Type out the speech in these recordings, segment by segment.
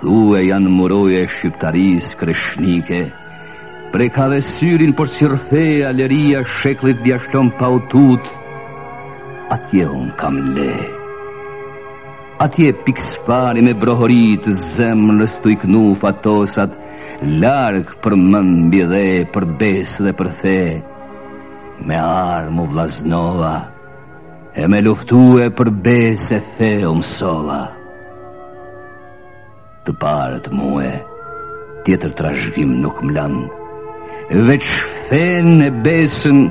Thue janë muroje e shqiptarisë kreshnike prej kah dhe syrin porsi rrfeja Liria shekllit t'ja shton pa u tut Atje unë kam le Atje pikspari me brohori t'zemrës tu i knu fatosat larg përmend mbi dhe për besë dhe për fe Me armë u vllaznova E me luftue për besë e fe u mësova Të parët mue Tjetër trashgim nuk më lan Veç fen e besën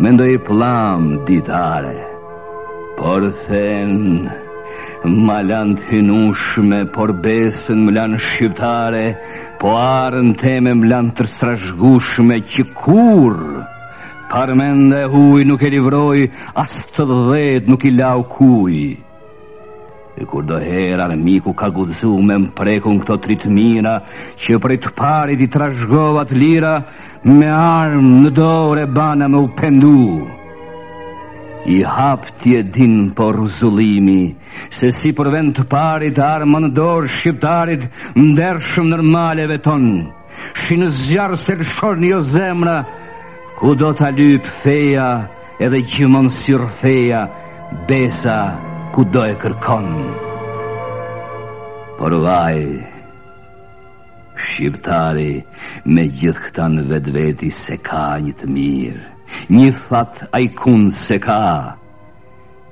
Me ndoj pllamë ditare Por fen Ma lan të hyjnushme Por besën ma lan shqiptare Po arën teme ma lan të trashgushme Që kurrë Parmenda e huj nuk e livroi, as të dhetë nuk i lau kuj. E kurdoherë armiku ka guxu me më prekun këto tri të mira, që prej të parit i trashgova t'lira, me armë në dorë e bana me u pendu. I hapti e din po rruzullimi, se si për vend të parit arma në dorë shqiptarit, ndershëm nër maleve tonë. Shi në zjarr se lëshon njajo zemra Ku do ta lyp feja Edhe gjimon si rrfeja Besa kudo e kërkon Por vaj Shqiptari Me gjithë këta në vetveti s'e ka një të mirë Një fat ai kund s'e ka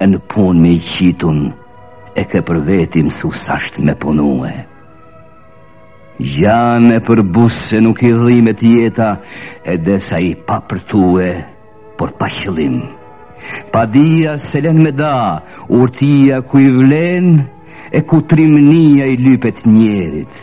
E në punë me i qitun E ke për vetim su sashtë me punue Gjanë e përbuz e nuk i dhimet jeta E des ai pa përtue Por pa qëllim Padia s'e len me da Urtia ku i vlen E ku trimnia i lypet njerit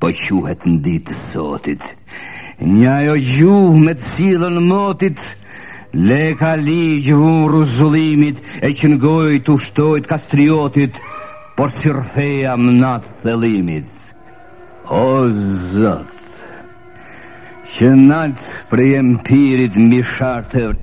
po quhet në ditë sotit. Nja jo gjuhë me të cilën motit, le ka ligjë vunë rruzullimit e që në gojë të ushtojt kastriotit, por që rëtheja më natë thelimit. O zët, që natë prej empirit mbi shartë e vrë,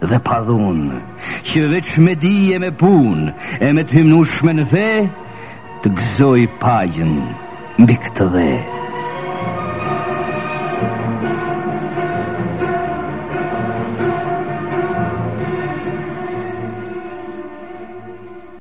dhe pa dhunë, që veç me dije me punë e me të hyjnushmen fe, të gëzoj paqjen mbi këtë dhe.